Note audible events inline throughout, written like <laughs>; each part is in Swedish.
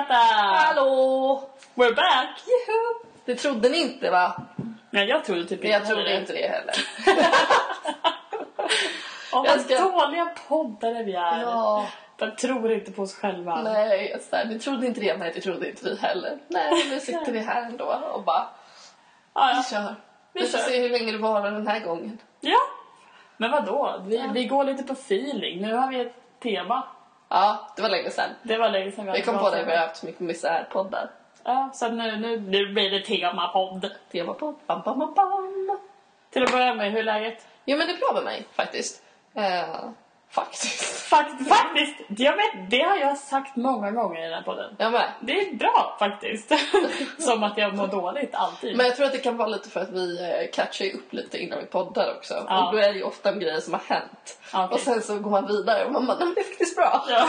Lotta! Hallå! We're back! Juhu! Det trodde ni inte va? Nej, jag trodde typ Men jag inte trodde det. inte det heller. <laughs> Åh, vad ska- dåliga poddare vi är. Ja, De tror inte på oss själva. nej, så här, ni trodde inte det, nej det trodde inte vi heller. Nej, nu sitter vi här ändå och bara, Ja, vi ja. kör. Vi Vi får se hur länge det varar den här gången. ja. Men vadå? Vi, Ja. vi går lite på feeling. Nu har vi ett tema. Ja, det var länge sedan. Det var länge sedan vi kom på det, vi har haft så mycket misärpoddar. Ja, så nu, nu, nu blir det temapodd. Temapodd, bam, bam, bam, bam. Till att börja med, hur är läget? Jo men det är bra med mig faktiskt. Eh, faktiskt. Fakt, faktiskt, jag vet, det har jag sagt många gånger i den här podden. Jag med. Det är bra faktiskt. <laughs> Som att jag mår dåligt alltid. Men jag tror att det kan vara lite för att vi eh, catchar upp lite innan vi poddar också. Ja. Och då är det ju ofta en grej som har hänt. Okej. Och sen så går man vidare och man bara, nej men det är faktiskt bra. Ja. <laughs>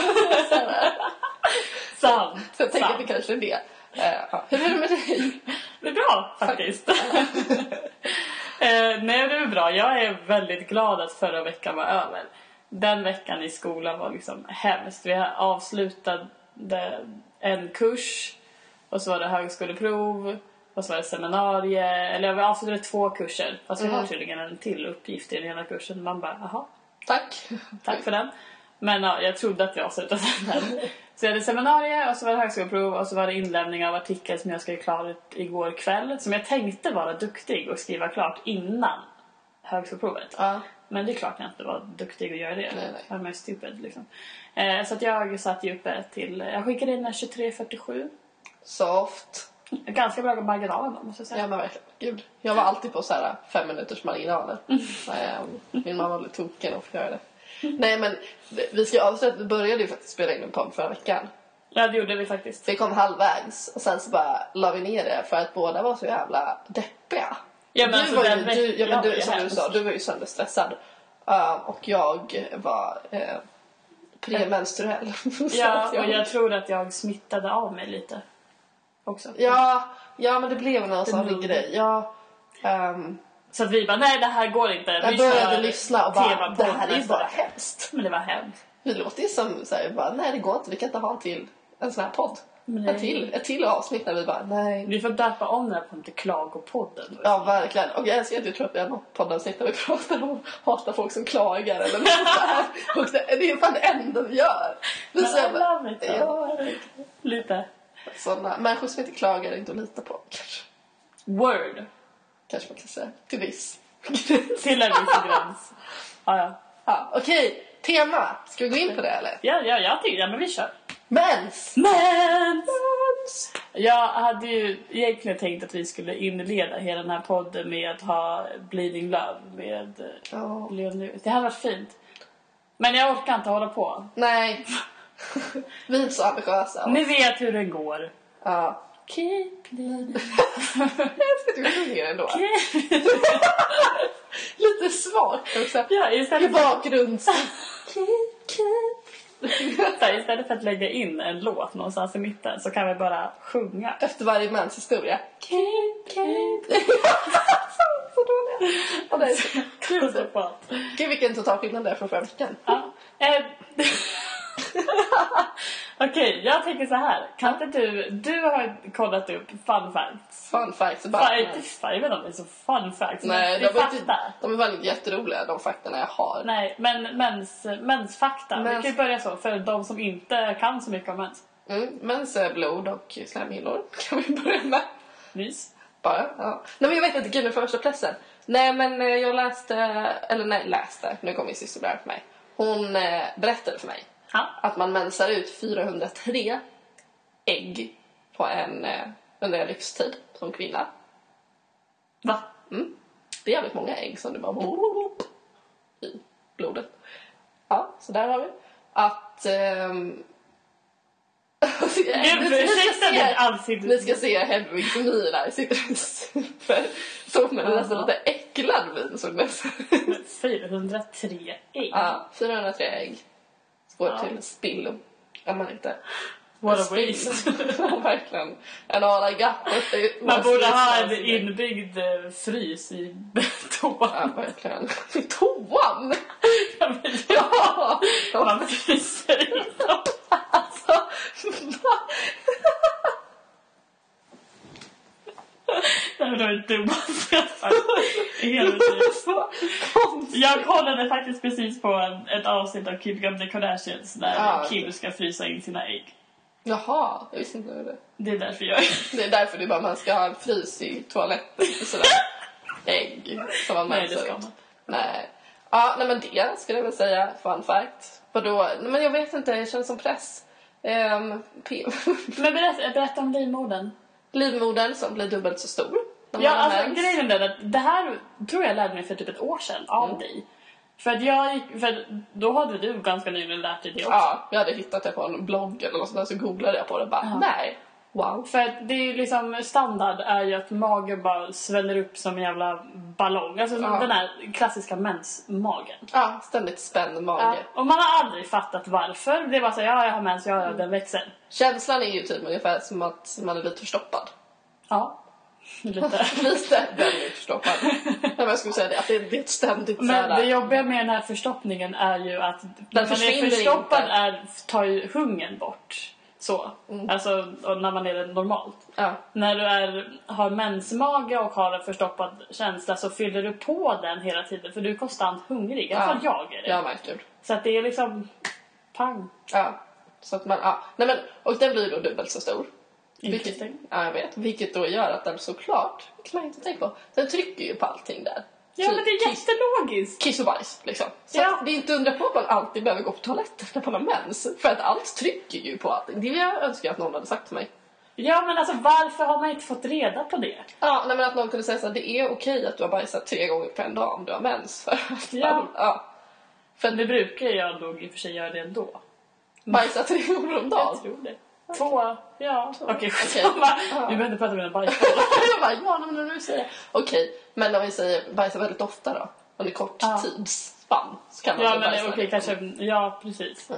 Sant. så jag tänker att sant. det kanske är det. Ja. Hur är det med dig? Det är bra faktiskt. <laughs> eh, nej, det är bra. Jag är väldigt glad att förra veckan var över. Den veckan i skolan var liksom hemskt. Vi avslutade en kurs och så var det högskoleprov och så var det seminarium. Eller vi avslutade två kurser. Fast vi har Mhm. tydligen en till uppgift i den ena kursen. Man bara, jaha, Tack. <laughs> Tack för den. Men ja, jag trodde att jag avslutade den. <laughs> Så jag hade seminarium och så var det högskoleprov och så var det inlämning av artikel som jag skrev klart igår kväll. Som jag tänkte vara duktig och skriva klart innan högskoleprovet. Ja. Men det är klart jag inte var duktig att göra det. Nej, nej. Är stupid liksom. Eh, så att jag satt ju uppe till, jag skickade in den 23.47. Soft. Ganska bra marginal ändå måste jag säga. Ja men verkligen. Gud. Jag var alltid på så här fem minuters marginaler. Eh, Min mamma blev token och göra det. Nej men vi ska avsluta, vi började ju faktiskt spela in en podd förra veckan. Ja, det gjorde vi faktiskt. Vi kom halvvägs och sen så bara la vi ner det för att båda var så jävla deppiga. Ja, men du alltså, var ju, den du, ja, men du, som du sa, du var ju sönderstressad. Uh, och jag var uh, premenstruell. <laughs> Så Ja, att och jag tror att jag smittade av mig lite. Också. ja, ja, men det blev någon sån grej. Ja, ehm, Så att vi bara, nej det här går inte. jag började lyssna och bara, det här är ju bara vecka." hemskt. Men det var hemskt. Vi låter ju som så här, bara, nej det går inte, vi kan inte ha en till, en sån här podd. Nej. En till, ett till avsnitt där vi bara, nej. Vi får döpa om den här podden till Klagopodden. Ja, verkligen. Och jag älskar att jag tror att det är något poddavsnitt där vi pratar om hatar folk som klagar eller något. <laughs> Och det, är fan det enda vi gör. Vi Men I love it. Ja, Lite. sådana människor som inte klagar är inte att lita på. Kanske, Word. kanske man kan säga. Till viss. <laughs> Till en viss gräns. Ja, ja. ja, Okej, tema. Ska vi gå in på det eller? Ja, ja, jag tycker, ja men vi kör. Mens! Men! Jag hade ju egentligen tänkt att vi skulle inleda hela den här podden med att ha Bleeding Love med Ja. Leon Lewis. Det hade varit fint. Men jag orkar inte hålla på. Nej. <laughs> vi är så ambitiösa. Ni vet hur det går. Ja. Keep bleeding. <laughs> Du sjunger ändå. Keep... <laughs> Lite svagt också. Ja, I istället för, bakgrund. Så här, istället för att lägga in en låt någonstans i mitten så kan vi bara sjunga. Efter varje menshistoria. Keep, keep. <laughs> så dåliga. Ja, det är så. Gud vilken total skillnad det är från förra veckan. Ja. Eh, <laughs> <laughs> Okej, jag tänker så här. Kan inte du, du har kollat upp fun facts. Fun facts about fan, jag vet inte om det är så fun facts. men Nej, är de är, fakta. inte, de är väldigt jätteroliga de faktorna jag har. Nej, men mens, mensfakta. Vi Mens- kan ju börja så för de som inte kan så mycket om mens. Mm, mens är blod och slemhinnor <laughs> kan vi börja med. Mys. Bara, ja. Nej men jag vet inte, gud nu får jag pressen. Nej men eh, jag läste, eller nej läste, nu kom min syster för mig. Hon eh, berättade för mig Ja. att man mensar ut 403 ägg på en, eh, under en livstid som kvinna. Va? Mm. Det är jävligt många ägg som du bara i blodet. Ja, så där har vi. Att... Gud, <laughs> ni, ursäkta mitt se, ansikte. ni ska se Hedvigs min där. Sitter super... Som en nästan lite äcklad min såg nästan ut. 403 ägg. Ja, 403 ägg. Går Ja. till spillo. Är man inte. What a Spill. waste. <laughs> ja, verkligen. En all I got Man borde ha en inbyggd eh, frys i <laughs> Ja, toan. verkligen. I toan! Ja, men Ja! Man fryser i. <laughs> Alltså, Det var det dummaste jag sagt i hela mitt liv. Så konstigt. Jag kollade faktiskt precis på en, ett avsnitt av Up The Kardashians där Ja, Kim ska frysa in sina ägg. Jaha, jag visste inte det. Det är därför jag <laughs> Det är därför är bara man ska ha en frys i toaletten för sådär ägg som man Nej, det ska man. Nej. Ja, nej men det skulle jag väl säga, fun fact. Vadå? Nej, men jag vet inte, det känns som press. Um, <laughs> Men berätta, berätta om livmodern. Livmodern som blir dubbelt så stor. Ja, alltså mens. grejen är den att det här tror jag lärde mig för typ ett år sedan av Mm. dig. För att jag för då hade du ganska nyligen lärt dig det också. Ja, jag hade hittat det på en blogg eller något sånt där så googlade jag på det och bara Ja. nej, wow. För att det är ju liksom standard är ju att magen bara sväller upp som en jävla ballong. Alltså Ja. den här klassiska mensmagen. Ja, ständigt spänd mage. Ja. Och man har aldrig fattat varför. Det är bara så ja jag har mens, ja ja den växer. Känslan är ju typ ungefär som att man är lite förstoppad. Ja. Lite. <laughs> Lite väldigt förstoppad. Men jag skulle säga det, att det är, ett ständigt Men såhär... det jobbiga med den här förstoppningen är ju att när man är förstoppad inte. är, tar ju hungern bort. Så. Mm. Alltså när man är normalt. Ja. När du är, har mensmage och har en förstoppad känsla så fyller du på den hela tiden för du är konstant hungrig. I alla Ja. fall jag är det. Jag märker. Så att det är liksom pang. Ja. Så att man, ja. Nej men, och den blir då dubbelt så stor. Vilket, ja, jag vet. Vilket då gör att den såklart, det kan man inte tänka på, den trycker ju på allting där. Ja men det är kiss, jättelogiskt. kiss och bajs liksom. Så Ja. det är inte undra på att man alltid behöver gå på toaletten när man har mens. För att allt trycker ju på allting. Det jag önskar att någon hade sagt till mig. Ja men alltså varför har man inte fått reda på det? Ja, nej, men att någon kunde säga så det är okej att du har bajsat tre gånger på en dag om du har mens. <laughs> För att, Ja. ja. För det brukar jag nog i och för sig göra det ändå. Bajsa tre gånger om dagen. Jag tror det. Två, ja. Okej, Okej. skitsamma. Ja. Vi behöver inte prata med en bajsboll. jag bara, ja, men när du säger. Okej, men om vi säger bajsa väldigt ofta då? Under kort Ja. tidsspann så kan man Ja men bajsa lite. kanske, ja precis.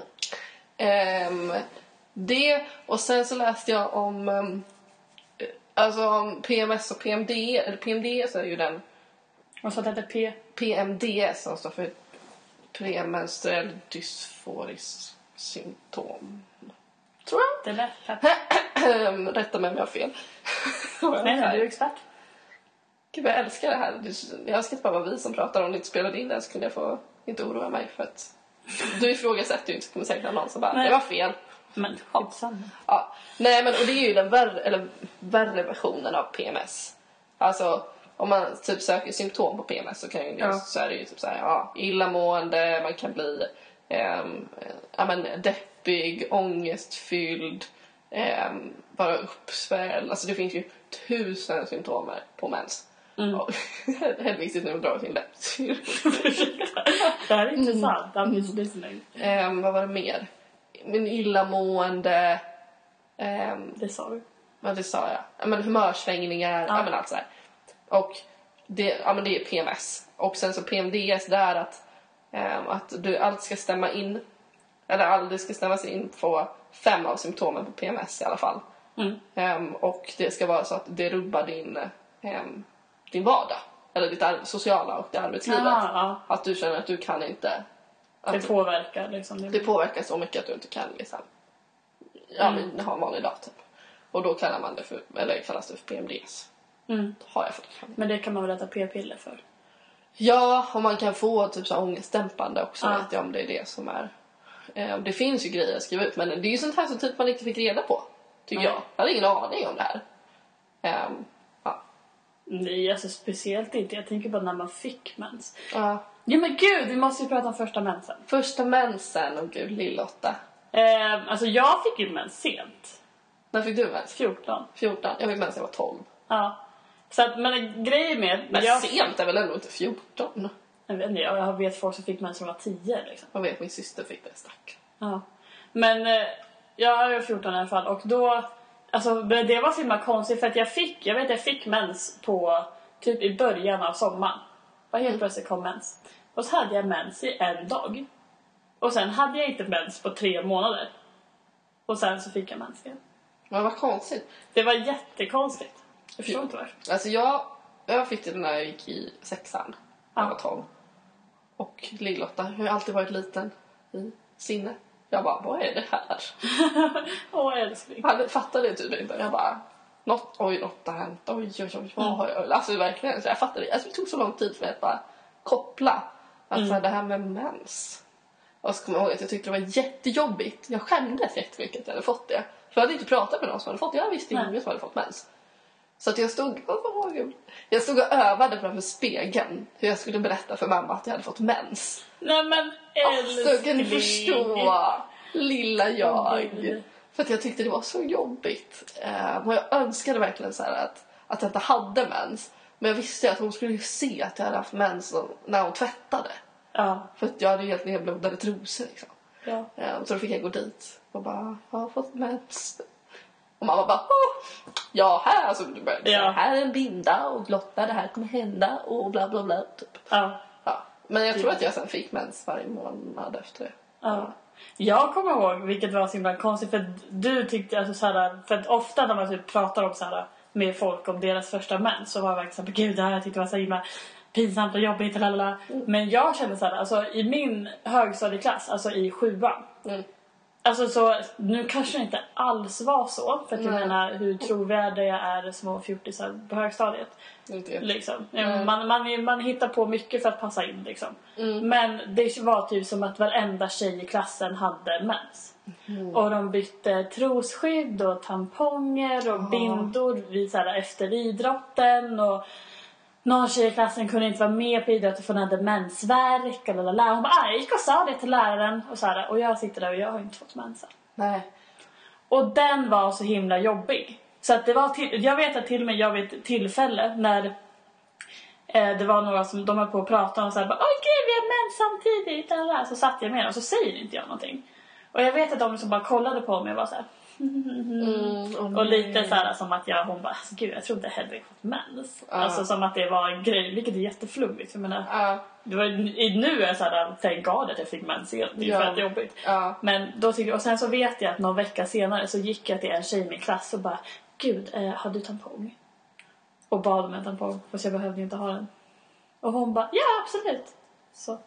Ehm, det, och sen så läste jag om um, alltså om PMS och PMD, eller PMD så är ju den så att det heter P. PMD som står för premenstruell dysforisk symptom. Tror jag. Det lät. Ehm, Rätta mig om jag har fel. <laughs> Nej, du är expert. Gud jag älskar det här. Det- Jag önskar det bara var vi som pratar om det inte spelade in det så kunde jag få inte oroa mig för att du ifrågasätter ju inte så kommer säkert någon som bara Nej. det var fel. Men skitsamma. Ja. Nej men och det är ju den värre, eller värre versionen av PMS. Alltså om man typ söker symptom på PMS så, kan ju, Ja. så är det ju typ såhär, ja, illamående, man kan bli ja, men, deppig, ångestfylld, um, bara uppsvälld. Alltså det finns ju tusen symptom på mens. Mm. Hedvig nu drar sin läpp. Det här är intressant. I'm just listening. Ehm, vad var det mer? Men illamående, ehm, Det sa du. Ja, det sa jag. Ja, men humörsvängningar, ja. Ja. men allt sådär. Och det, ja, men det är PMS. Och sen så PMDS, är att, att du, allt ska stämma in, eller det ska stämmas in på fem av symptomen på PMS i alla fall. Mm. Ehm, och det ska vara så att det rubbar din, ehm, din vardag. Eller ditt sociala och det arbetslivet. Aha, ja. Att du känner att du kan inte... Att Det påverkar liksom. det påverkar så mycket att du inte kan liksom, ja, Mm. ha en vanlig dag typ. Och då kallar man det för, eller kallas det för PMDS. Mm. Har jag fått. Men det kan man väl äta p-piller för? Ja, och man kan få typ så här ångestdämpande också Ja. vet jag om det är det som är. Eh, det finns ju grejer att skriva ut men det är ju sånt här som typ man inte fick reda på. Tycker Nej. jag. Jag hade ingen aning om det här. Ehm, ja. Nej, alltså speciellt inte. Jag tänker bara när man fick mens. Ja. Ja men gud, vi måste ju prata om första mensen. Första mensen, och gud lill-Lotta. Eh, alltså jag fick ju mens sent. När fick du mens? 14. 14? Jag fick mens när jag var 12. Ja. Så att, men grejen med... Men jag, sent är väl ändå inte 14? jag vet inte, jag vet folk som fick mens när de var 10 liksom. Jag vet min syster fick det, stack. Ja. Men eh, jag var 14 i alla fall och då... Alltså det var så himla konstigt för att jag fick, jag vet jag fick mens på typ i början av sommaren. Och helt plötsligt kom mens. Och så hade jag mens i en dag. Och sen hade jag inte mens på tre månader. Och sen så fick jag mens igen. Men vad konstigt. Det var jättekonstigt. Jag förstår inte varför. Alltså jag, jag fick det när jag gick i sexan. När jag Ja. var 12. Och lill-Lotta, jag har alltid varit liten i sinne. Jag bara, vad är det här? <laughs> Åh älskling. Han fattade typ inte. Jag bara, något, oj, något har hänt. Oj, oj, oj, vad har jag? Alltså verkligen, så jag fattade. Alltså, det tog så lång tid för mig att bara koppla. Att så här, det här med mens. Och så kommer jag ihåg att jag tyckte det var jättejobbigt. Jag skämdes jättemycket att jag hade fått det. För jag hade inte pratat med någon som hade fått det. Jag visste ingen som hade fått mens. Så att jag stod, jag stod och övade framför spegeln hur jag skulle berätta för mamma att jag hade fått mens. Nej men Så kan du älskling. förstå, lilla jag. För att jag tyckte det var så jobbigt. Eh, och jag önskade verkligen så att, att jag inte hade mens. Men jag visste att hon skulle se att jag hade haft mens när hon tvättade. Ja. För att jag hade helt nedblodade trosor liksom. ja. Eh, så då fick jag gå dit och bara, jag har fått mens. Och mamma bara, Åh! ja här, alltså, du började, Ja. ja. här är en binda och Lotta det här kommer hända och bla bla bla. Typ. ja. Ja. Men jag tror att jag sen fick mens varje månad efter det. Ja. Jag kommer ihåg, vilket var så himla konstigt, för du tyckte alltså så här, för att ofta när man typ pratar om så här med folk om deras första mens så var jag verkligen såhär, gud det här jag tyckte var så himla pinsamt och jobbigt lalala. Men jag kände så här, alltså i min högstadieklass, alltså i sjuan. Mm. Alltså så, nu kanske det inte alls var så, för att jag Nej. menar hur trovärdiga är små fjortisar på högstadiet. Inte Liksom. Mm. Man, man, man hittar på mycket för att passa in liksom. Mm. Men det var typ som att varenda tjej i klassen hade mens. Mm. Och de bytte trosskydd och tamponger och Ah. bindor vid, så här, efter idrotten. Och någon tjej i klassen kunde inte vara med på idrotten för hon hade mensvärk. Och lalala. Hon bara, "Ah, jag gick och sa det till läraren. Och, så här, och jag sitter där och jag har inte fått mensen. Nej. Och den var så himla jobbig. Så att det var till, jag vet att till och med jag vid ett tillfälle när eh, det var några som de höll på att prata om så här, bara, Åh gud vi har mens samtidigt. lalala." Så satt jag med dem och så säger inte jag någonting. Och jag vet att de som bara kollade på mig och var så här, Mm, åh och lite så här som att jag, hon bara, alltså, gud jag trodde Hedvig fått mens. Ja. Alltså som att det var en grej, vilket är jätteflummigt. Jag menar, Ja, det var, nu är jag så här, thank God att jag fick mens igen. Det är Ja. fett jobbigt. ja. Men då tyckte, och sen så vet jag att någon vecka senare så gick jag till en tjej i min klass och bara Gud, eh, har du tampong? Och bad om en tampong, fast jag behövde inte ha den. Och hon bara, ja absolut. Så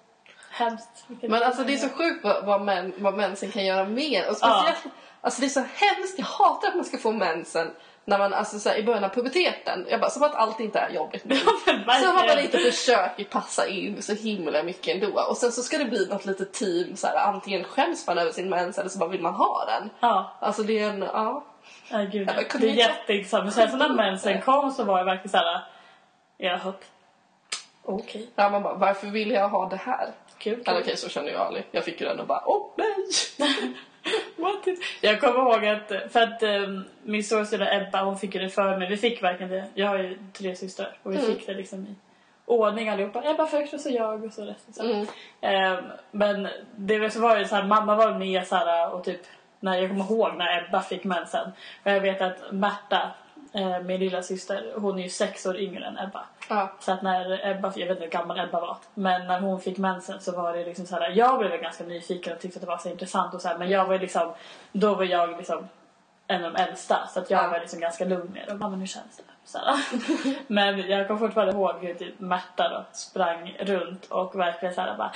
hemskt. Men alltså det är så sjukt vad, vad, män, vad mensen kan göra mer. Och speciellt, alltså det är så hemskt. Jag hatar att man ska få mensen när man, alltså så här, i början av puberteten. Jag bara, som att allt inte är jobbigt nu. <laughs> Som att man inte försöker passa in så himla mycket ändå. Och sen så ska det bli något litet team så här, antingen skäms man över sin mens eller så bara vill man ha den. Ja, Alltså det är en, ja. ja gud. Ja, men det är jätteintressant. Men sen så när mensen kom så var jag verkligen såhär, jag hopp. Okej, ja man bara, varför vill jag ha det här? kul. Eller okej, så känner jag aldrig. Jag fick ju den och bara, åh nej! <laughs> What. Jag kommer ihåg att, för att um, min storasyster Ebba hon fick ju det för mig. Vi fick verkligen det. Jag har ju tre systrar och vi Mm. fick det liksom i ordning allihopa. Ebba först och så jag och så resten sen. Mm. Ehm, men det var så var det så här, mamma var med så här, och typ när jag kommer ihåg när Ebba fick mensen. Och jag vet att Märta, min lilla syster, hon är ju sex år yngre än Ebba. Ja. Så att när Ebba, jag vet inte hur gammal Ebba var, men när hon fick mensen så var det liksom så här, jag blev ganska nyfiken och tyckte att det var så intressant och så här, men jag var liksom, då var jag liksom en av de äldsta så att jag Ja. var liksom ganska lugn med. Ja, men hur känns det? Så <laughs> men jag kommer fortfarande ihåg hur typ Märta då sprang runt och verkligen så här bara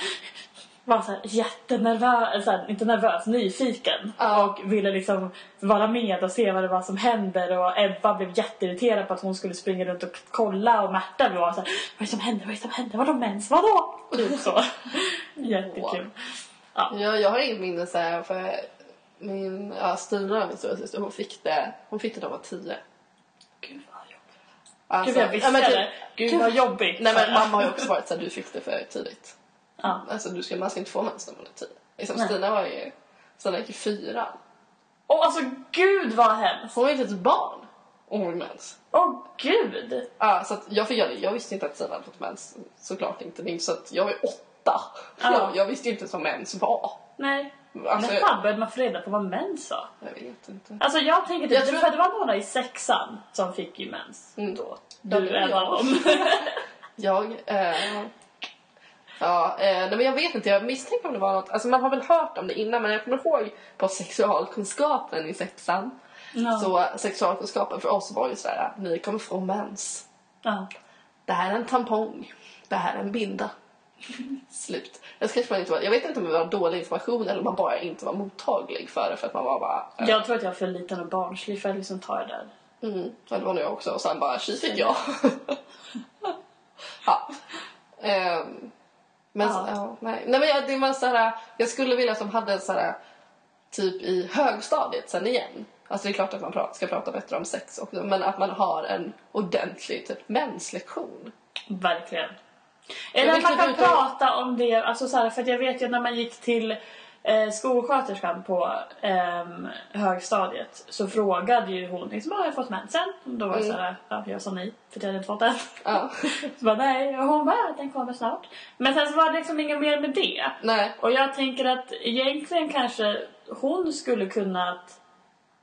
var så här jättenervös, så här, inte nervös, nyfiken. Ja. Och ville liksom vara med och se vad det var som händer. Och Ebba blev jätteirriterad på att hon skulle springa runt och kolla. Och Märta var så här, vad är det som händer, vad är det som händer, vadå mens, vadå? Typ så. <laughs> Jättekul. Ja. Ja, jag har inget minne så här för min, ja, Stina, min storasyster, hon fick det, hon fick det när hon var tio. Gud vad jobbigt. Alltså, Gud jag visste ja, men typ- det. Gud vad jobbigt. Nej men mamma har ju också varit så här, du fick det för tidigt. Ja. Alltså du ska, man ska inte få mens när man är tio. Liksom, Nej. Stina var ju, Stina gick i fyran. Åh alltså gud vad hemskt. Hon var ju inte ett barn och hon fick mens. Åh gud. Ja, så att jag fick göra det. Jag visste inte att Stina hade fått mens. Såklart inte. Det så att jag var åtta. Ja. Jag visste ju inte vad mens var. Nej. Alltså, När fan började man få reda på vad mens var? jag vet inte. Alltså jag tänker typ, Jag tror- för det var några i sexan som fick ju mens Mm. då. Du är en av dem. <laughs> Jag, eh, <laughs> ja, eh, nej, men jag vet inte, jag misstänker om det var något, alltså man har väl hört om det innan men jag kommer ihåg på sexualkunskapen i sexan. Ja. Så sexualkunskapen för oss var ju sådär, ni kommer få mens. Ja. Det här är en tampong, det här är en binda. <laughs> Slut. Jag, kanske man inte var, jag vet inte om det var dålig information eller om man bara inte var mottaglig för det för att man var bara... eh, Jag tror att jag är för liten och barnslig för att liksom ta det där. Mm, det var nog jag också. Och sen bara, tji fick jag. ja. Ehm, men, Ja. ja. Nej. nej men jag, det var så här, jag skulle vilja att de hade så här, typ i högstadiet sen igen. Alltså det är klart att man ska prata bättre om sex också, men att man har en ordentlig typ menslektion. Verkligen. Eller att man kliva kan prata om det, alltså så här, för att jag vet ju när man gick till eh, skolsköterskan på ehm, högstadiet så frågade ju hon liksom, har jag fått mensen? Och Då var det Mm. så här, ja, jag sa nej för att jag hade inte fått den. Ja. <laughs> Så bara nej, och hon bara, den kommer snart. Men sen så var det liksom inget mer med det. nej. Och jag tänker att egentligen kanske hon skulle kunna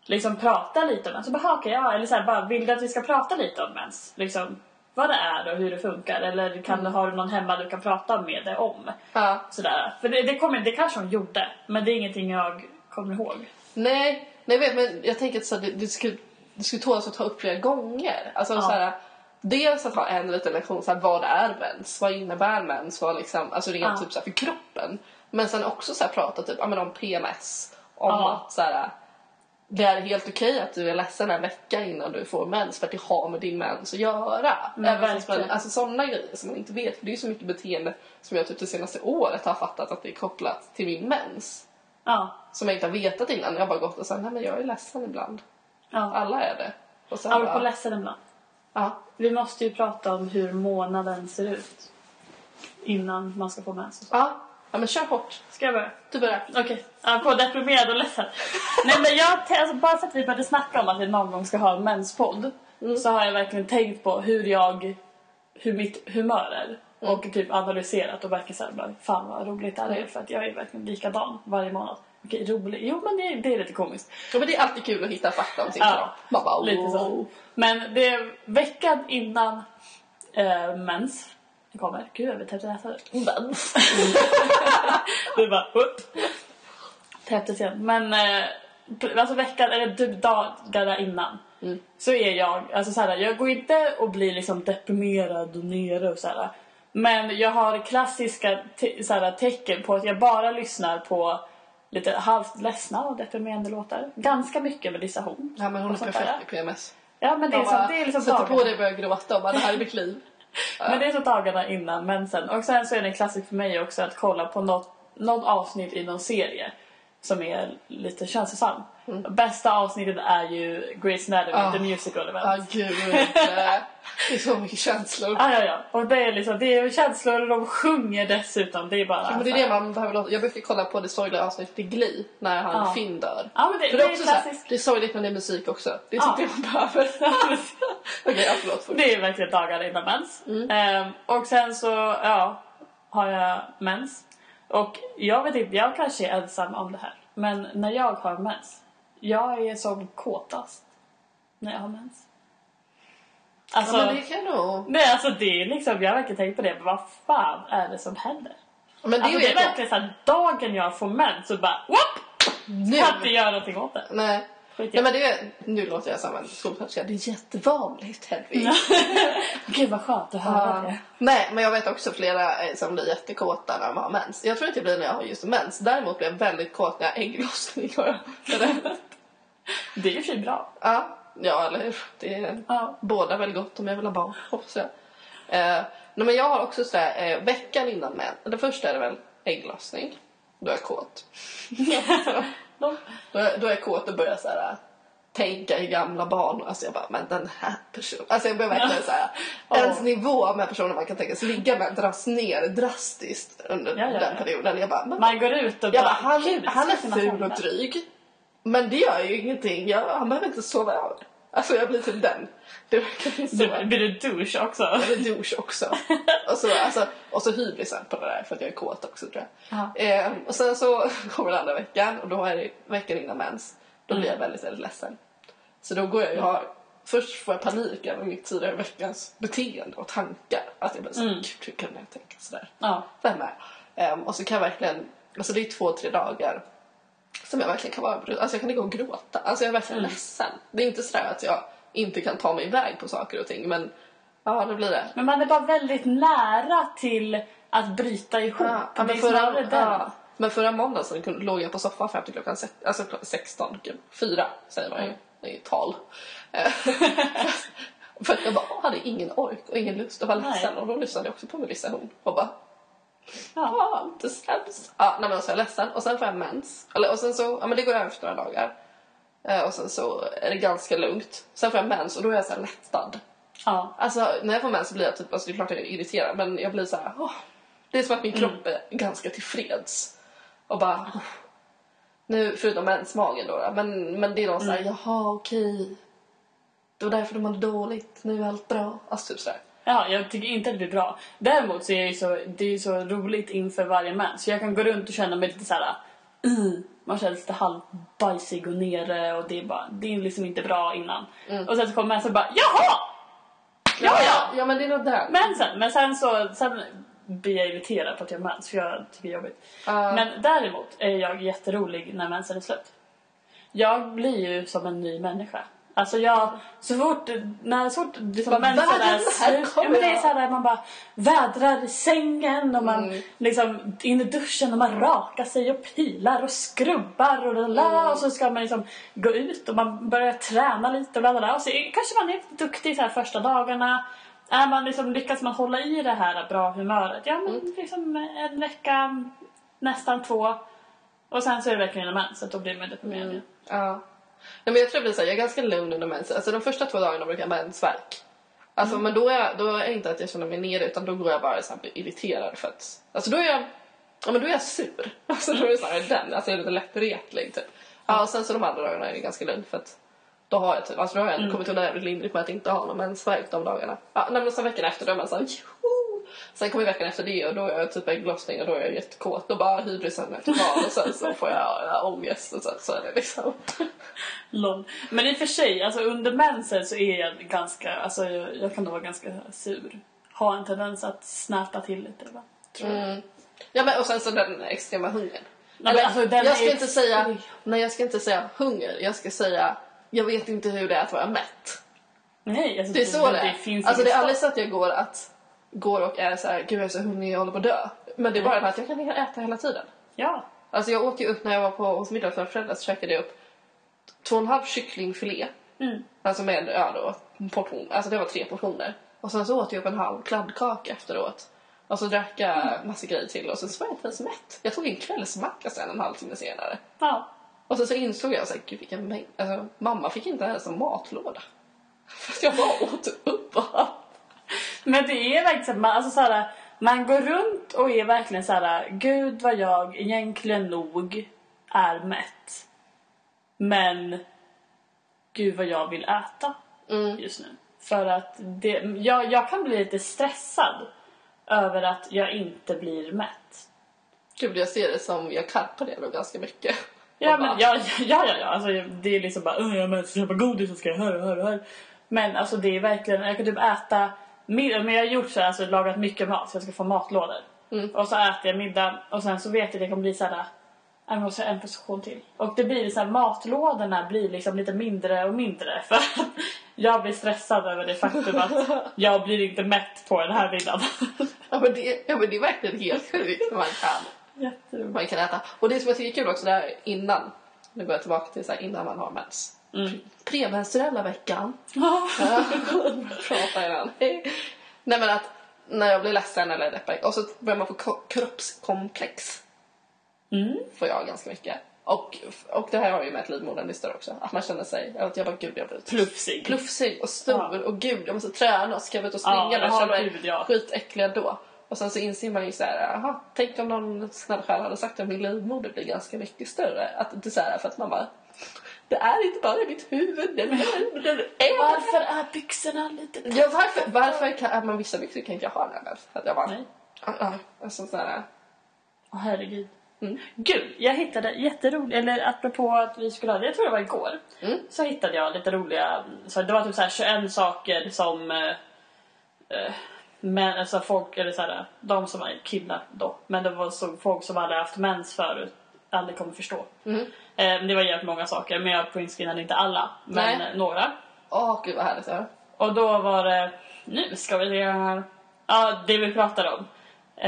liksom prata lite om mens. Så bara, okej, ja, eller så här, bara, vill du att vi ska prata lite om mens? Liksom, vad det är och hur det funkar. Eller kan du, har du någon hemma du kan prata med det om? Ja. Sådär. För det, det, kommer, det kanske hon gjorde, men det är ingenting jag kommer ihåg. Nej, nej vet, men jag tänker att så det, det skulle, det skulle tålas att ta upp flera gånger. Alltså Ja. så här, dels att ha en liten lektion, så här, vad är mens? Vad innebär mens? Vad liksom, alltså rent Ja. typ så här, för kroppen. Men sen också så här, prata typ, ja, men om PMS. Om Ja. att så här, det är helt okej att du är ledsen en vecka innan du får mens för att det har med din mens att göra. Man, verkligen. alltså sådana grejer som man inte vet. För det är så mycket beteende som jag typ det senaste året har fattat att det är kopplat till min mens. Ja. Som jag inte har vetat innan. Jag har bara gått och sagt nej men jag är ledsen ibland. ja. Alla är det. Och sen Apropå bara, ledsen ibland. ja. Vi måste ju prata om hur månaden ser ut. Innan man ska få mens. Ja. Ja men kör hårt. Ska jag börja? Du börjar. Okej, okay. på deprimerad och ledsen. Nej men jag, alltså, bara för att vi började snacka om att vi någon gång ska ha en menspodd så har jag verkligen tänkt på hur jag, hur mitt humör är. Och typ analyserat och verkligen såhär, bara, fan vad roligt det här är för att jag är verkligen likadan varje månad. Okej, rolig. Jo men det, det är lite komiskt. Ja, men det är alltid kul att hitta fakta om sin Ja. Man bara, Lite så. Men det är veckan innan eh, mens kommer. Gud jag blir täppt i näsan. Mens. <laughs> Du bara upp. Täpptes igen. Men eh, alltså veckan, eller typ dagarna innan. Mm. Så är jag, alltså så här, jag går inte och blir liksom deprimerad och nere och så här. Men jag har klassiska te- så här, tecken på att jag bara lyssnar på lite halvt ledsna och deprimerande låtar. Ganska mycket meditation. Ja men hon är perfekt där. i PMS. Ja men det är, så, bara det är liksom sätter på dig och börjar gråta och bara, det här är mitt liv. Men det är så dagarna innan mensen. Och sen så är det en klassik för mig också att kolla på något, något avsnitt i någon serie som är lite känslosam. Bästa avsnittet är ju Grey's Anatomy, Ah. The Musical Event. Ja gud. Det är så mycket känslor. Ah, ja, ja. Och det är liksom, det är känslor och de sjunger dessutom. Det är bara... Men det är det man behöver låta. Jag brukar kolla på det sorgliga avsnittet i Glee när han Ja. Finn dör. Ja men det, För det, det är är också så här, klassiskt. det är sorgligt men det är musik också. Det är Ja. typ det man behöver. <laughs> <laughs> Okej, ja, förlåt. Det är verkligen dagarna innan mens. Mm. Ehm, och sen så, ja, har jag mens. Och jag vet inte, jag kanske är ensam om det här. Men när jag har mens, jag är som kåtast när jag har mens. Alltså, Ja, men det kan nog... nej, alltså det är liksom, jag har verkligen tänkt på det, vad fan är det som händer? Men det alltså, det är verkligen såhär, dagen jag får mens så bara, whoop! Nu. Kan inte göra någonting åt det. Nej. Skit Nej men det är, nu låter jag som en skolsköterska. Det är jättevanligt Hedvig. <laughs> Gud vad skönt att höra det. Nej, men jag vet också flera eh, som blir jättekåta när de har mens. Jag tror inte jag blir när jag har just mens. Däremot blir jag väldigt kåt när jag har ägglossning. <laughs> Det är ju fint bra. ja, ja, eller hur? Det är Ja. båda väl gott om jag vill ha barn, hoppas jag. Eh, nej, men jag har också sådär, eh, veckan innan mens. Det första är det väl ägglossning. Då är jag kåt. <laughs> Då är, då är jag kåt och börjar så här, tänka i gamla banor. Alltså jag bara, men den här personen. Alltså jag börjar verkligen så här, <laughs> Ja. ens nivå med personer man kan tänka sig ligga med dras ner drastiskt under Ja, ja, den ja. perioden. Jag bara, men, Man går ut och jag bara, han, "Gud, han är kunna ful hända." och dryg. Men det gör ju ingenting. Jag, han behöver inte sova över. Alltså jag blir typ den. Det så. Du, blir du douche också? Eller douche också. och, så, alltså, och så hybrisen på det där för att jag är kåt också tror jag. Ja. Eh, och sen så <laughs> kommer den andra veckan och då är det veckan innan mens. Då blir jag Mm. väldigt, väldigt ledsen. Så då går jag och har, först får jag panik över mitt tidigare veckans beteende och tankar. Att jag bara såhär, Mm. gud hur kunde jag tänka sådär? Ja. Vem är Ehm, Och så kan jag verkligen, alltså det är två, tre dagar som jag verkligen kan vara, alltså jag kan ligga och gråta. Alltså jag är verkligen Mm. ledsen. Det är inte sådär att jag inte kan ta mig iväg på saker och ting men Ja, det blir det. Men man är bara väldigt nära till att bryta ihop. Ja, men, förra, ja, men förra måndagen så kunde- låg jag på soffan fram till klockan, sex, alltså klockan 16, gud, fyra säger man ju, Mm. är tal. <laughs> För jag bara hade ingen ork och ingen lust och var ledsen och då lyssnade jag också på Melissa hon och bara Ja. Ja, inte sämst. Ja, nej men så är jag ledsen och sen får jag mens. Eller, och sen så, ja men det går över efter några dagar. Eh, och sen så är det ganska lugnt. Sen får jag mens och då är jag så här lättad. Ja. Alltså när jag får mens så blir jag typ, alltså det är klart jag är irriterad men jag blir så här, åh, det är som att min kropp är ganska tillfreds. Och bara, nu förutom mensmagen då, då men, men det är någon så här, jaha okej. Det var därför de mådde dåligt, nu är allt bra. Alltså typ sådär. Ja, jag tycker inte att det blir bra. Däremot så är det så, det är så roligt inför varje mens. Så jag kan gå runt och känna mig lite så här. "Mm." man känner sig lite halvbajsig och nere och det är bara, det är liksom inte bra innan. Och sen så kommer mensen och bara jaha! Ja, ja! Ja men det är nog där. Mensen! Men sen så, sen blir jag irriterad på att jag har mens för jag tycker det är jobbigt. Ja. Men däremot är jag jätterolig när mensen är slut. Jag blir ju som en ny människa. Alltså jag, så fort, när så fort liksom mensen är "Världen, här slut, ja, men det är jag." så här, man bara vädrar i sängen och man Mm. liksom in i duschen och man rakar sig och pilar och skrubbar och Mm. och så ska man liksom gå ut och man börjar träna lite och bla. Och så kanske man är duktig så här första dagarna. Är man liksom, lyckas man hålla i det här bra humöret, ja men Mm. liksom en vecka, nästan två. Och sen så är det verkligen en mens, så då blir man deprimerad. Mm. Ja. Nej, men jag tror så här, jag är ganska lugn under mens. Alltså de första två dagarna brukar jag mensvärk. Alltså men då är, jag, då är jag inte att jag känner mig nere utan då går jag bara så här, blir irriterad för att, alltså då är jag, ja men då är jag sur. <laughs> Alltså då är det snarare den, alltså jag är lite lättretlig typ. Ja och sen så de andra dagarna är det ganska lugnt för att då har jag typ, alltså då har jag ändå kommit undan jävligt lindrigt med att inte ha någon mensvärk de dagarna. Ja men sen veckan efter då är man såhär joho! Sen kommer veckan efter det och då är jag typ ägglossning och då är jag jättekåt och bara hydrisen efter dagen och sen så får jag ja, ångest och sen så är det liksom. <laughs> Lol. Men i och för sig, alltså under mensen så är jag ganska, alltså jag, jag kan nog vara ganska sur. Ha en tendens att snäpa till lite va? Tror jag. Mm. Ja men och sen så den extrema hungern. men Eller, alltså, jag ska inte säga, nej jag ska inte säga hunger, jag ska säga jag vet inte hur det är att vara mätt. Nej, alltså Det är så det är. finns alltså det är aldrig så att jag går att går och är så här, gud jag är så hungrig, jag håller på att dö. Men det är bara det att jag kan äta hela tiden. Ja. Alltså jag åt ju upp när jag var på hos middagsföräldrar så käkade jag upp två och en halv kycklingfilé. Mm. Alltså med ja då, en portion, alltså det var tre portioner. Och sen så åt jag upp en halv kladdkaka efteråt. Och så drack jag massa grejer till och sen så var jag inte ens mätt. Jag tog en kvällsmacka sen en halvtimme senare. Ja. Och sen så insåg jag så här, gud vilken mängd. Alltså mamma fick inte ens en matlåda. <laughs> För att jag bara åt upp. Men det är verkligen så man, alltså så här, man går runt och är verkligen så här, gud vad jag egentligen nog är mätt. Men gud vad jag vill äta Mm. just nu. För att det, jag, jag kan bli lite stressad över att jag inte blir mätt. Gud jag ser det som, jag karpar det då ganska mycket. Ja, men, ja, ja, ja, ja. Alltså, det är liksom bara, "Åh, jag så köpa godis och ska jag höra, höra, höra. Men alltså det är verkligen, jag kan typ äta men jag har gjort så här, alltså lagat mycket mat så jag ska få matlådor. Mm. Och så äter jag middag och sen så vet jag att det kommer bli så här, jag måste ha en position till. Och det blir så här, matlådorna blir liksom lite mindre och mindre <laughs> för att jag blir stressad över det faktum att <laughs> jag blir inte mätt på den här middagen. <laughs> ja, men det, ja men det är verkligen helt sjukt man kan. Jätteroligt. man kan äta. Och det som jag tycker är kul också, det här innan, nu går jag tillbaka till så här, innan man har mens. Mm. Premenstruella veckan. <laughs> Prata innan. Nej men att när jag blir ledsen eller deppig och så börjar man få ko- kroppskomplex. Mm. Får jag ganska mycket. Och, och det här har ju med att livmodern listar också. Att man känner sig, att jag bara gud jag blir Plufsig. plufsig och stor och gud jag måste träna och ska jag ut och springa Ja, och ja, känner mig gud, ja. skitäcklig då. Och sen så inser man ju så här, tänk om någon snäll själ hade sagt att min livmoder blir ganska mycket större. Att det är så här, för att man bara, det är inte bara mitt huvud, den är, den är Varför är byxorna lite Ja, varför, varför kan, man vissa byxor kan inte jag ha den att jag bara, Nej. ja, ja, alltså så här, Åh herregud. Mm. Gud, jag hittade jätteroligt, eller apropå att vi skulle ha det, jag tror det var igår. Mm. Så hittade jag lite roliga, så det var typ så här 21 saker som eh, eh, men, alltså folk, eller så här, de som är killar då, men det var så folk som hade haft mens förut aldrig kommer förstå. Mm. Eh, det var jävligt många saker, men jag printscreenade inte alla, men Nej. några. åh gud vad härligt. Ja. Och då var det nu ska vi se här. Ja, det vi pratar om.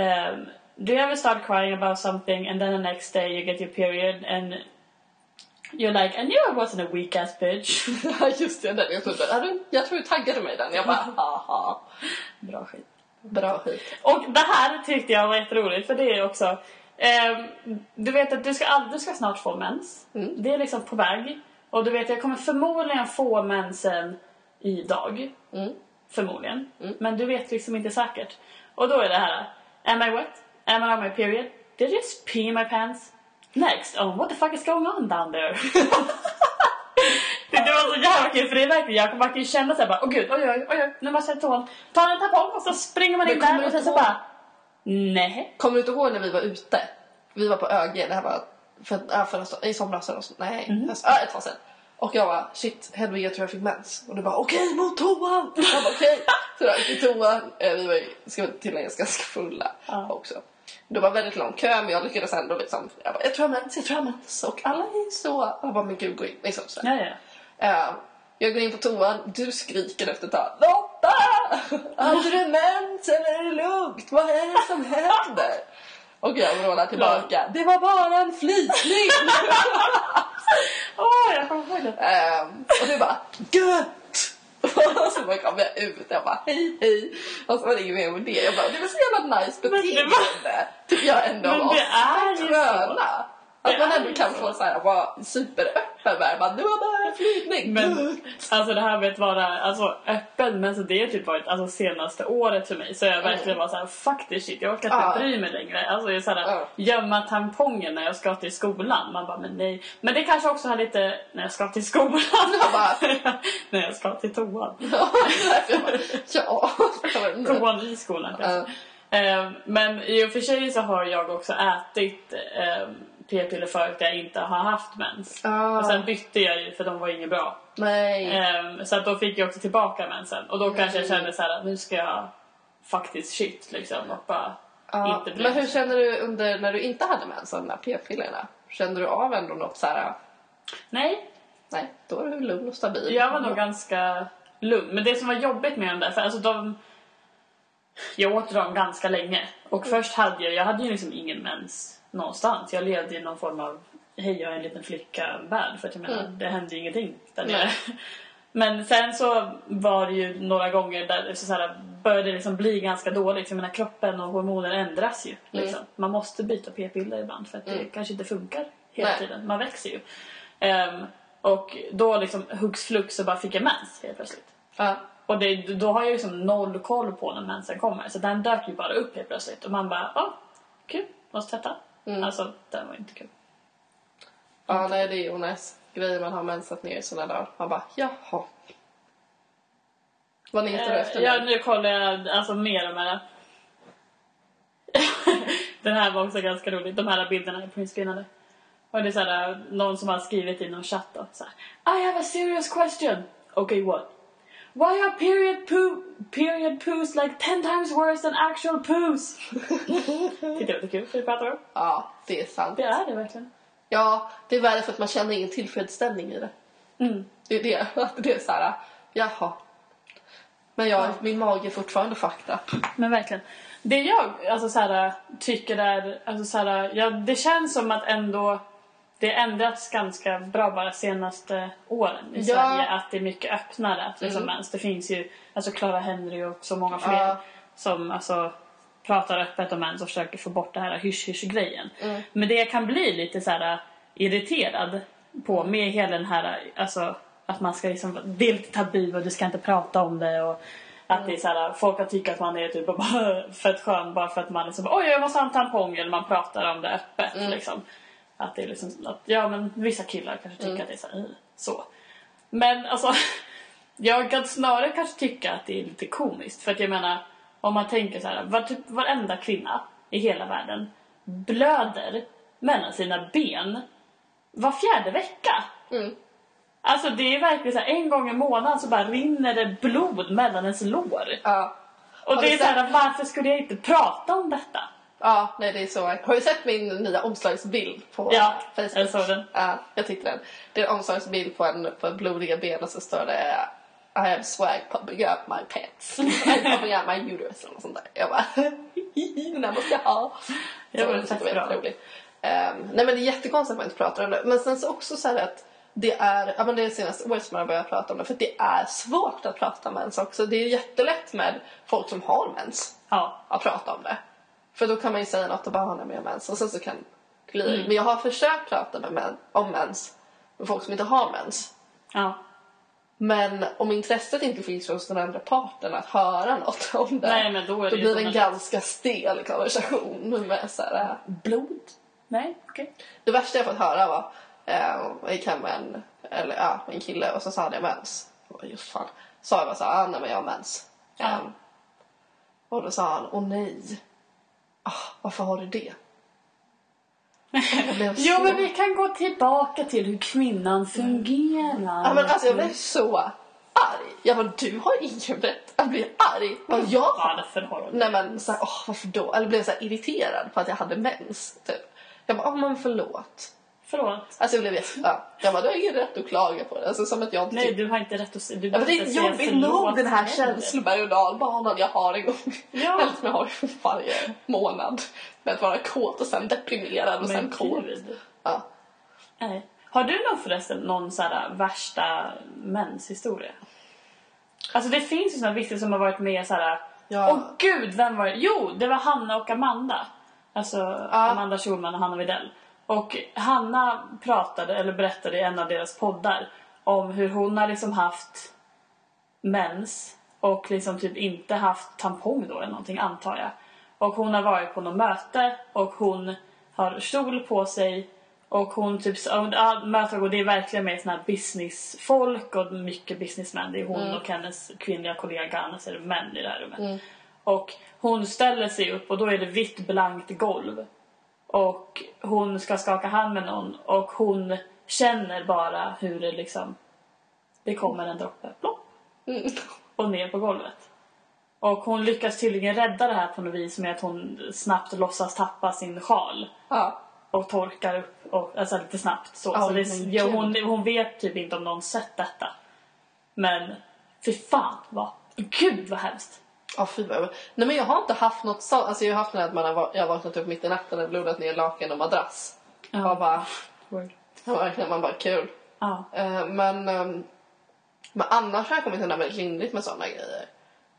Um, do you ever start crying about something and then the next day you get your period and you're like, I knew I wasn't a weak ass bitch. <laughs> Just det. Den jag, trodde, jag tror du taggade mig den. Jag bara, <laughs> haha. Bra skit. Bra skit. Och det här tyckte jag var jätteroligt för det är också ehm, Du vet att du ska, du ska snart få mens. Mm. Det är liksom på väg. Och du vet jag kommer förmodligen få mensen idag. Mm. Förmodligen. Men du vet liksom inte säkert. Och då är det här. Am I wet? Am I on my period? Did I just pee in my pants? Next, oh what the fuck is going on down there? det, <laughs> det var så jävla kul för det är verkligen, jag man kan ju känna såhär bara, åh gud, oj oj oj, oj nu måste jag ta en, ta en tampong och så springer man in där och sen så bara, nej. Kommer du inte ihåg när vi var ute? Vi var på ÖG, det här var för, ja, för, i somras eller så. Nej, höst, ja, ett tag sedan. Och jag bara shit Hedvig jag tror jag fick mens. Och du bara okej mot toan. <laughs> Jag bara okej. Så jag gick till toan. Eh, Vi var ju, ska tilläggas ganska fulla Ja. också. Det var väldigt lång kö men jag lyckades ändå liksom. Jag bara jag tror jag mens, jag tror jag mens. Och alla är så. Alla bara men gud gå in. Liksom så. Ja, ja. Eh, jag går in på toan, du skriker efter ett tag. Lotta! Hade du mens eller är det lugnt? Vad är det som händer? Och jag vrålar tillbaka. Det var bara en flytning! <laughs> Åh, jag kommer ihåg det. Ehm, och du bara gött! och så bara kom jag ut jag bara hej hej. Och så var det inget mer med det. Jag bara det var så jävla nice beteende. Tycker jag ändå Men av det är ju så. Att man ändå kan så. få så här vara superöppen det. Bara, Det var bara en flytning. Men alltså det här med att vara alltså, öppen, men så det har typ varit alltså, senaste året för mig. Så jag verkligen var såhär, fuck this shit, jag orkar inte Ja. bry mig längre. Alltså jag är såhär, Ja. gömma tampongen när jag ska till skolan. Man bara, men nej. Men det kanske också har lite, när jag ska till skolan. Jag bara- <laughs> när jag ska till toan. <laughs> Ja, jag. Jag. Toan i skolan kanske. Eh, men i och för sig så har jag också ätit eh, p-piller förut där jag inte har haft mens. Ah. Och sen bytte jag ju för de var inget bra. Nej. Ehm, så att då fick jag också tillbaka mensen. Och då kanske jag kände så här att nu ska jag faktiskt shit liksom och bara Ja, inte bry men hur känner du under när du inte hade mens, de där p-pillerna? Kände du av ändå något så här? Nej, Nej, då är du lugn och stabil. jag var nog ganska lugn. Men det som var jobbigt med dem där, för alltså de... Jag åt dem ganska länge. Och först hade jag, jag hade ju liksom ingen mens någonstans. Jag levde i någon form av hej jag är en liten flicka-värld. För att jag menar, Mm. det hände ju ingenting där nere. <laughs> Men sen så var det ju några gånger där det så här, började det liksom bli ganska dåligt. Jag menar, kroppen och hormoner ändras ju. Liksom. Man måste byta p-piller ibland för att det Mm. kanske inte funkar hela Nej. tiden. Man växer ju. Ehm, och då liksom hux flux så bara fick jag mens helt plötsligt. Ja. Och det, då har jag liksom noll koll på när mensen kommer. Så den dök ju bara upp helt plötsligt. Och man bara, ja, kul, måste tvätta. Mm. Alltså, den var inte kul. ja, nej det är nice. Grejer man har mensat ner i sina dagar. Man bara, jaha. Vad letar du efter Eh, ja, nu? kollar jag alltså mer och mer. Den här var också ganska rolig. De här bilderna är printscreenade. Och det är såhär, någon som har skrivit i någon chatt då. Så här, I have a serious question. Okay, what? Why are period poo period poos like ten times worse than actual poos? <laughs> Tyckte det var kul för vi pratar om. Ja, det är sant. Det är det verkligen. Ja, det är värre för att man känner ingen tillfredsställning i det. Mm. Det är det. <laughs> Det är så här, jaha. Men jag, min mage är fortfarande fakta. Men verkligen. Det jag alltså, så här, tycker är... Alltså, så här, ja, det känns som att ändå det har ändrats ganska bra bara senaste åren i Ja. Sverige. Att det är mycket öppnare. Att liksom, Mm. mens. Det finns ju alltså Clara Henry och så många fler Ja. som alltså, pratar öppet om mens och försöker få bort det här hysch-hysch-grejen. Mm. Men det jag kan bli lite så här irriterad på med hela den här, alltså att man ska liksom, det är lite tabu och du ska inte prata om det och att det är så här, folk kan tycka att man är typ bara <laughs> fett skön bara för att man liksom, oj jag måste ha en tampong eller man pratar om det öppet Mm. liksom. Att det är liksom, att, ja men vissa killar kanske tycker Mm. att det är så, här, så. Men alltså, <laughs> jag kan snarare kanske tycka att det är lite komiskt för att jag menar, om man tänker så här, var, typ varenda kvinna i hela världen blöder mellan sina ben var fjärde vecka. Mm. Alltså det är verkligen så här, en gång i månaden så bara rinner det blod mellan ens lår. Ja. Och det är så här, varför skulle jag inte prata om detta? Ja, nej det är så. Har du sett min nya omslagsbild på Ja, Facebook? jag såg den. Ja, jag tyckte den. Det är en omslagsbild på en på blodiga ben och så står det I have swag pumping up my pants. <laughs> I'm pumping up my uterus eller sånt där. Jag bara, <laughs> den här måste jag ha. Så det jag var bra. jätteroligt. Um, nej men det är jättekonstigt att man inte pratar om det. Men sen så också så här att det är, ja men det är senaste året som man har börjat prata om det. För det är svårt att prata om mens också. Det är jättelätt med folk som har mens Ja. att prata om det. För då kan man ju säga något och bara, "Ah, nej men jag har mens. Och sen så kan glida Mm. Men jag har försökt prata med män, om mens med folk som inte har mens. Ja. Men om intresset inte finns hos den andra parten att höra något om det. Nej, men då är det ju blir det en ganska stel konversation med så här, äh, blod. Nej, okej. Det värsta jag fått höra var, eh, jag gick hem med en, eller, ja, med en kille och så sa hade jag mens. Jag bara, just fan. Sa jag bara så här, ah, nej men jag har mens. Ja. Ehm, och då sa han, åh nej. Ah, varför har du det? <laughs> Jo, men vi kan gå tillbaka till hur kvinnan fungerar. Ja, men alltså jag blev så arg. Jag bara, du har ingen rätt att bli arg. Vad jag Vad har. förhållande? Nej men så här, åh varför då? Eller blev så irriterad på att jag hade mens. Typ. Jag bara, åh men förlåt. Förlåt. Alltså jag blev. Ja. Jag bara, du har ingen rätt att klaga på det. Alltså som att jag inte Nej, du har inte rätt att säga... Du Ja, men det är jobbigt nog den här känsloberg och dalbanan jag har en gång. Ja. Eller som jag har varje månad. Med att vara kåt och sen deprimerad och sen Men kåt. gud. Ja. Nej. Har du någon förresten någon så här värsta menshistoria? Alltså det finns ju såna vissa som har varit med så här. Ja. Åh gud, vem var det? Jo, det var Hanna och Amanda. Alltså Amanda Schulman och Hanna Widell. Och Hanna pratade, eller berättade i en av deras poddar om hur hon har liksom haft mens och liksom typ inte haft tampong då eller någonting antar jag. Och hon har varit på något möte och hon har kjol på sig och hon typ, ja, mötet och det är verkligen med såna här businessfolk och mycket businessmän. Det är hon och hennes kvinnliga kollega, annars är det män i det här rummet. Och hon ställer sig upp och då är det vitt blankt golv. Och hon ska skaka hand med någon och hon känner bara hur det liksom det kommer en droppe plopp Mm. och ner på golvet. Och hon lyckas tydligen rädda det här på något vis med att hon snabbt låtsas tappa sin sjal Ja. och torkar upp, och, alltså lite snabbt så. Ja, så det, ja, hon, hon vet typ inte om någon sett detta. Men fy fan vad, gud vad hemskt. Ja, fy vad Nej men jag har inte haft något sånt. Alltså jag har haft det att man har, jag har vaknat upp mitt i natten och blodat ner lakan och madrass. Ja. Och bara, Word. <laughs> verkligen, man bara kul. Ja. Eh, men, ehm, men annars har jag kommit undan väldigt lindrigt med sådana grejer.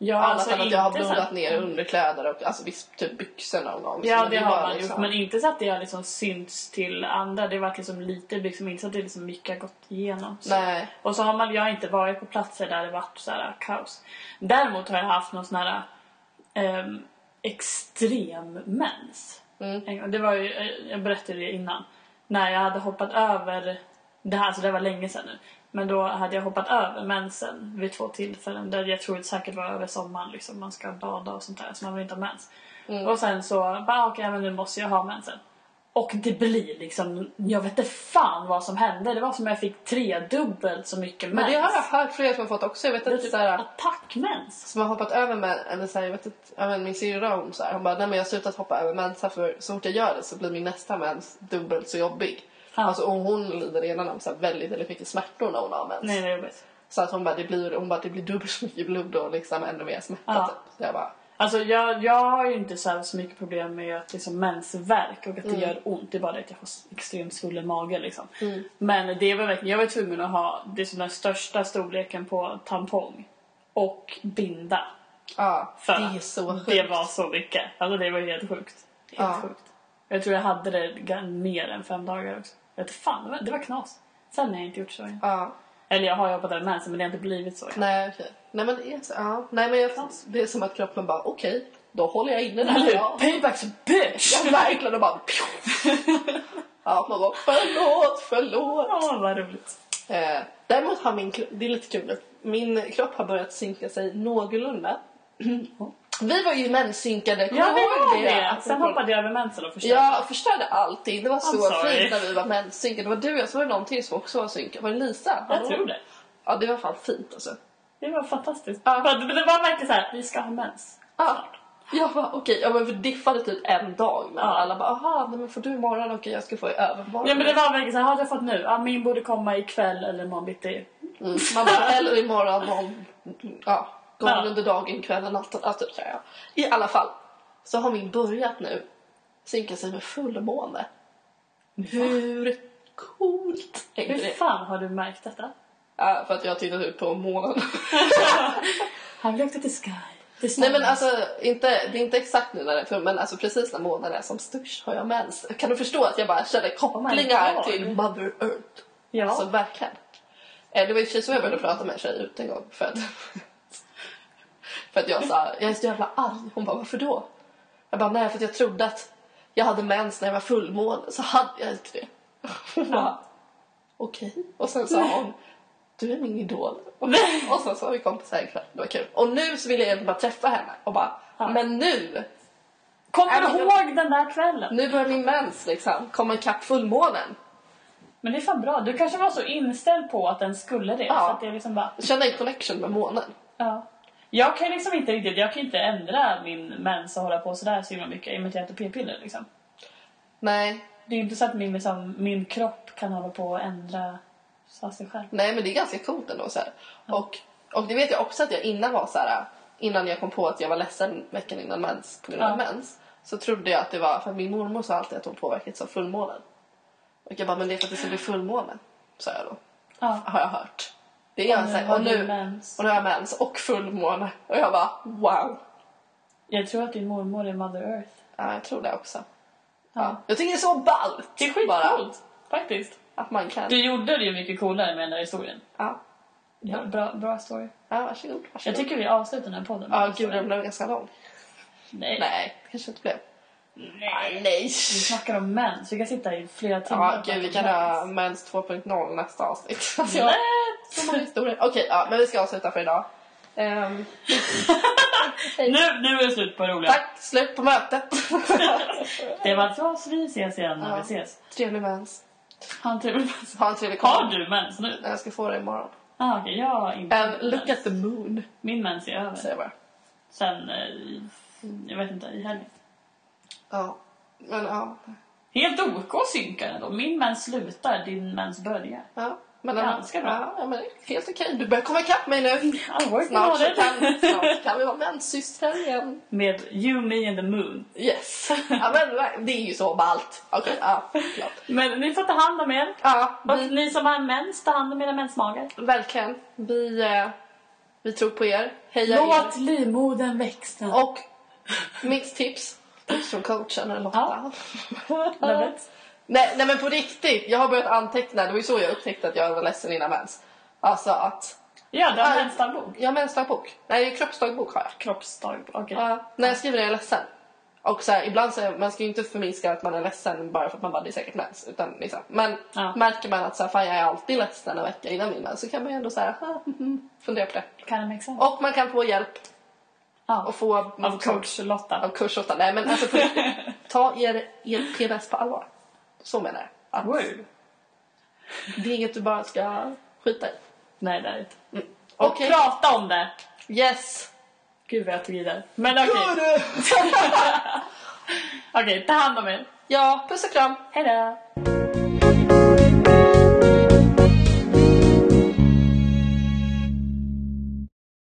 Ja, Annat alltså än att jag har blodat ner underkläder och alltså visst typ byxor någon gång. Så Ja, det var har man liksom- gjort. Men inte så att det har liksom synts till andra. Det har varit liksom lite liksom, inte så att det liksom mycket har gått igenom. Så. Nej. Och så har man, jag har inte varit på platser där det varit så här kaos. Däremot har jag haft någon sån här um, extrem mens. Mm. Det var ju, eh, jag berättade det innan. När jag hade hoppat över, det här så det var länge sedan nu. Men då hade jag hoppat över mensen vid två tillfällen. Där jag tror det säkert var över sommaren liksom. Man ska bada och sånt där så man vill inte ha mens. Och sen så bara okej men nu måste jag ha mensen. Och det blir liksom, jag vet inte fan vad som hände. Det var som jag fick tredubbelt så mycket mens. Men det har jag hört flera som har fått också. Jag vet att typ såhär, attackmens. som har hoppat över med, eller såhär, jag vet ja, men min syrra hon såhär, hon bara, nej men jag har slutat hoppa över mens för så fort jag gör det så blir min nästa mens dubbelt så jobbig. <laughs> Alltså och hon lider redan av så här väldigt, väldigt mycket smärtor när hon har mens. Nej det är jobbigt. Så att hon bara, det blir, hon bara, det blir dubbelt så mycket blod och liksom ännu mer smärta Ja. typ. Så jag bara, Alltså jag, jag har ju inte så, så mycket problem med att liksom mensvärk och att det gör ont. Det är bara det att jag får extremt svullen mage liksom. Men det var verkligen, jag var tvungen att ha det som den största storleken på tampong och binda. ja, det är så sjukt. det var så mycket. Alltså det var helt sjukt. Helt Ja. sjukt. Jag tror jag hade det mer än fem dagar också. Jag vet fan, det var, det var knas. Sen har jag inte gjort så. Ja, Eller jag har jobbat över mensen men det har inte blivit så nej okej. Nej men det är så, ja. Nej men jag, det är som att kroppen bara, okej, då håller jag inne hur? Ja. Payback's bitch! Ja, verkligen och bara <laughs> Ja, man bara förlåt, förlåt. Åh vad roligt. Eh, däremot har min det är lite kul, min kropp har börjat synka sig någorlunda. Vi var ju menssynkade, kommer Ja, du vi ihåg var det. Sen hoppade jag över mensen och förstörde. Jag förstörde allting, det var så sorry. fint när vi var menssynkade. Det var du och så var det någon till som också var synkad. Var det Lisa? Jag tror det. Ja, det var fan fint alltså. Det var fantastiskt. Ja. Det var verkligen så här, vi ska ha mens. Ja. Jag bara okej, ja men vi diffade typ en dag men Ja. alla bara aha, men får du imorgon? Okej jag ska få i övermorgon. Ja men det var verkligen så här, har jag fått nu? Ja, min borde komma ikväll eller imorgon bitti. Mm. Man bara, eller imorgon om, ja, Ja. under dagen, kvällen, natten, allt det där. ja. I alla fall, så har min börjat nu synka sig med fullmåne. Hur coolt är Hur det? fan har du märkt detta? Ja, för att jag har tittat ut på månen. <laughs> Have looked at the sky. Nej men alltså, inte, det är inte exakt nu när det är full, men alltså precis när månen är som störst har jag mens. Kan du förstå att jag bara känner kopplingar God. till Mother Earth? Ja. Alltså verkligen. Eh, Det var sig så jag började prata med en tjej ut en gång för att, för att jag sa jag är så jävla arg. Hon bara varför då? Jag bara nej för att jag trodde att jag hade mens när jag var fullmåne så hade jag inte det. Hon bara okej. Och sen sa hon du är min idol. Och, sen så var vi kompisar en kväll. Det var kul. Och nu så vill jag egentligen bara träffa henne och bara Ja. men nu, Kommer du ihåg den där kvällen? nu börjar min mens liksom komma ikapp fullmånen. Men det är fan bra. Du kanske var så inställd på att den skulle det. Ja. Så att det liksom bara... Jag kände en connection med månen. Ja. Jag kan liksom inte riktigt, jag kan inte ändra min mens och hålla på sådär så himla mycket i och med att jag äter p-piller liksom. Nej, Det är ju inte så att min, liksom, min kropp kan hålla på och ändra sig själv. Nej men det är ganska coolt ändå så här. Och, och det vet jag också att jag innan var så här. Innan jag kom på att jag var ledsen veckan innan mens på grund av Ja. mens. Så trodde jag att det var för min mormor sa alltid att hon påverkats av fullmånen. Och jag bara men det är för att det ska bli fullmåne. Sa jag då. Ja. Har jag hört. Det är Och har Och nu, mens. och nu har jag mens och fullmåne. Och jag bara wow. Jag tror att din mormor är Mother Earth. Ja jag tror det också. Ja. Ja. Jag tycker det är så ballt. Det är skitcoolt. Faktiskt. Att man kan. Du gjorde det ju mycket coolare med den där historien. Ja. Ja. Bra, bra story. ja varsågod. varsågod. Jag tycker vi avslutar den här podden. Ja gud den blev ganska lång. Nej. Nej det kanske inte blev. Nej. nej. Vi snackar om mens. Vi kan sitta i flera timmar. Ja, gud, vi kan ha mens. Mens 2.0 nästa avsnitt. <laughs> Alltså, har så många historier. Okej, ja, men vi ska avsluta för idag. Ehm, <laughs> Nu, nu är det slut på roliga. tack, slut på mötet. <laughs> Det var så så vi ses igen när Ja. vi ses. Trevlig mens. Ha en trevlig mens. Ha en trevlig Har du mens nu? Jag ska få det imorgon. Ah, okej, jag har inte And look mens. at the moon, Min mens är över. säger jag bara. Sen, eh, jag vet inte, i helgen. Ja, men ja. Helt OK att synka ändå. Min mens slutar, din mens börjar. ja. Men, Ganska bra. Ja, ja, men helt okej. Du börjar komma ikapp mig nu. Working Snart kan, snart kan vi vara menssystrar igen. Med You, Me and the Moon. Yes. Ja, men det är ju så ballt. Okej, ja, klart. Men ni får ta hand om er. Ja, Och vi, ni som har mens, ta hand om era mensmagar. verkligen. Vi, eh, vi tror på er. Heja er. Låt livmodern växa. Och mitt tips, tips från coachen Lotta. Love it. Nej, nej men på riktigt, jag har börjat anteckna. Det var ju så jag upptäckte att jag var ledsen innan mens. Alltså att, Ja, du har mensdagbok. jag har mensdagbok. Nej, kroppsdagbok har jag. Kroppsdagbok, okej. Ja, när jag skriver är jag ledsen. Och så här, ibland så är, man ska ju inte förminska att man är ledsen bara för att man bara det är säkert mens. Utan liksom. Men Ja. märker man att så här, fan, jag är alltid ledsen en vecka innan min mens så kan man ju ändå så här, ah, mhm, fundera på det. Kan det? Och man kan få hjälp Ja. och få Av coach Lotta. av kurs åtta. Nej men alltså <laughs> ta er, er PMS på allvar. Så menar jag. Att Word. det är inget du bara ska skita i. Nej, det är det inte. Mm. Och Okej. prata om det. Yes! Gud vad jag tog i där. Men okej. <laughs> Okej, ta hand om er. Ja, puss och kram. Hej då.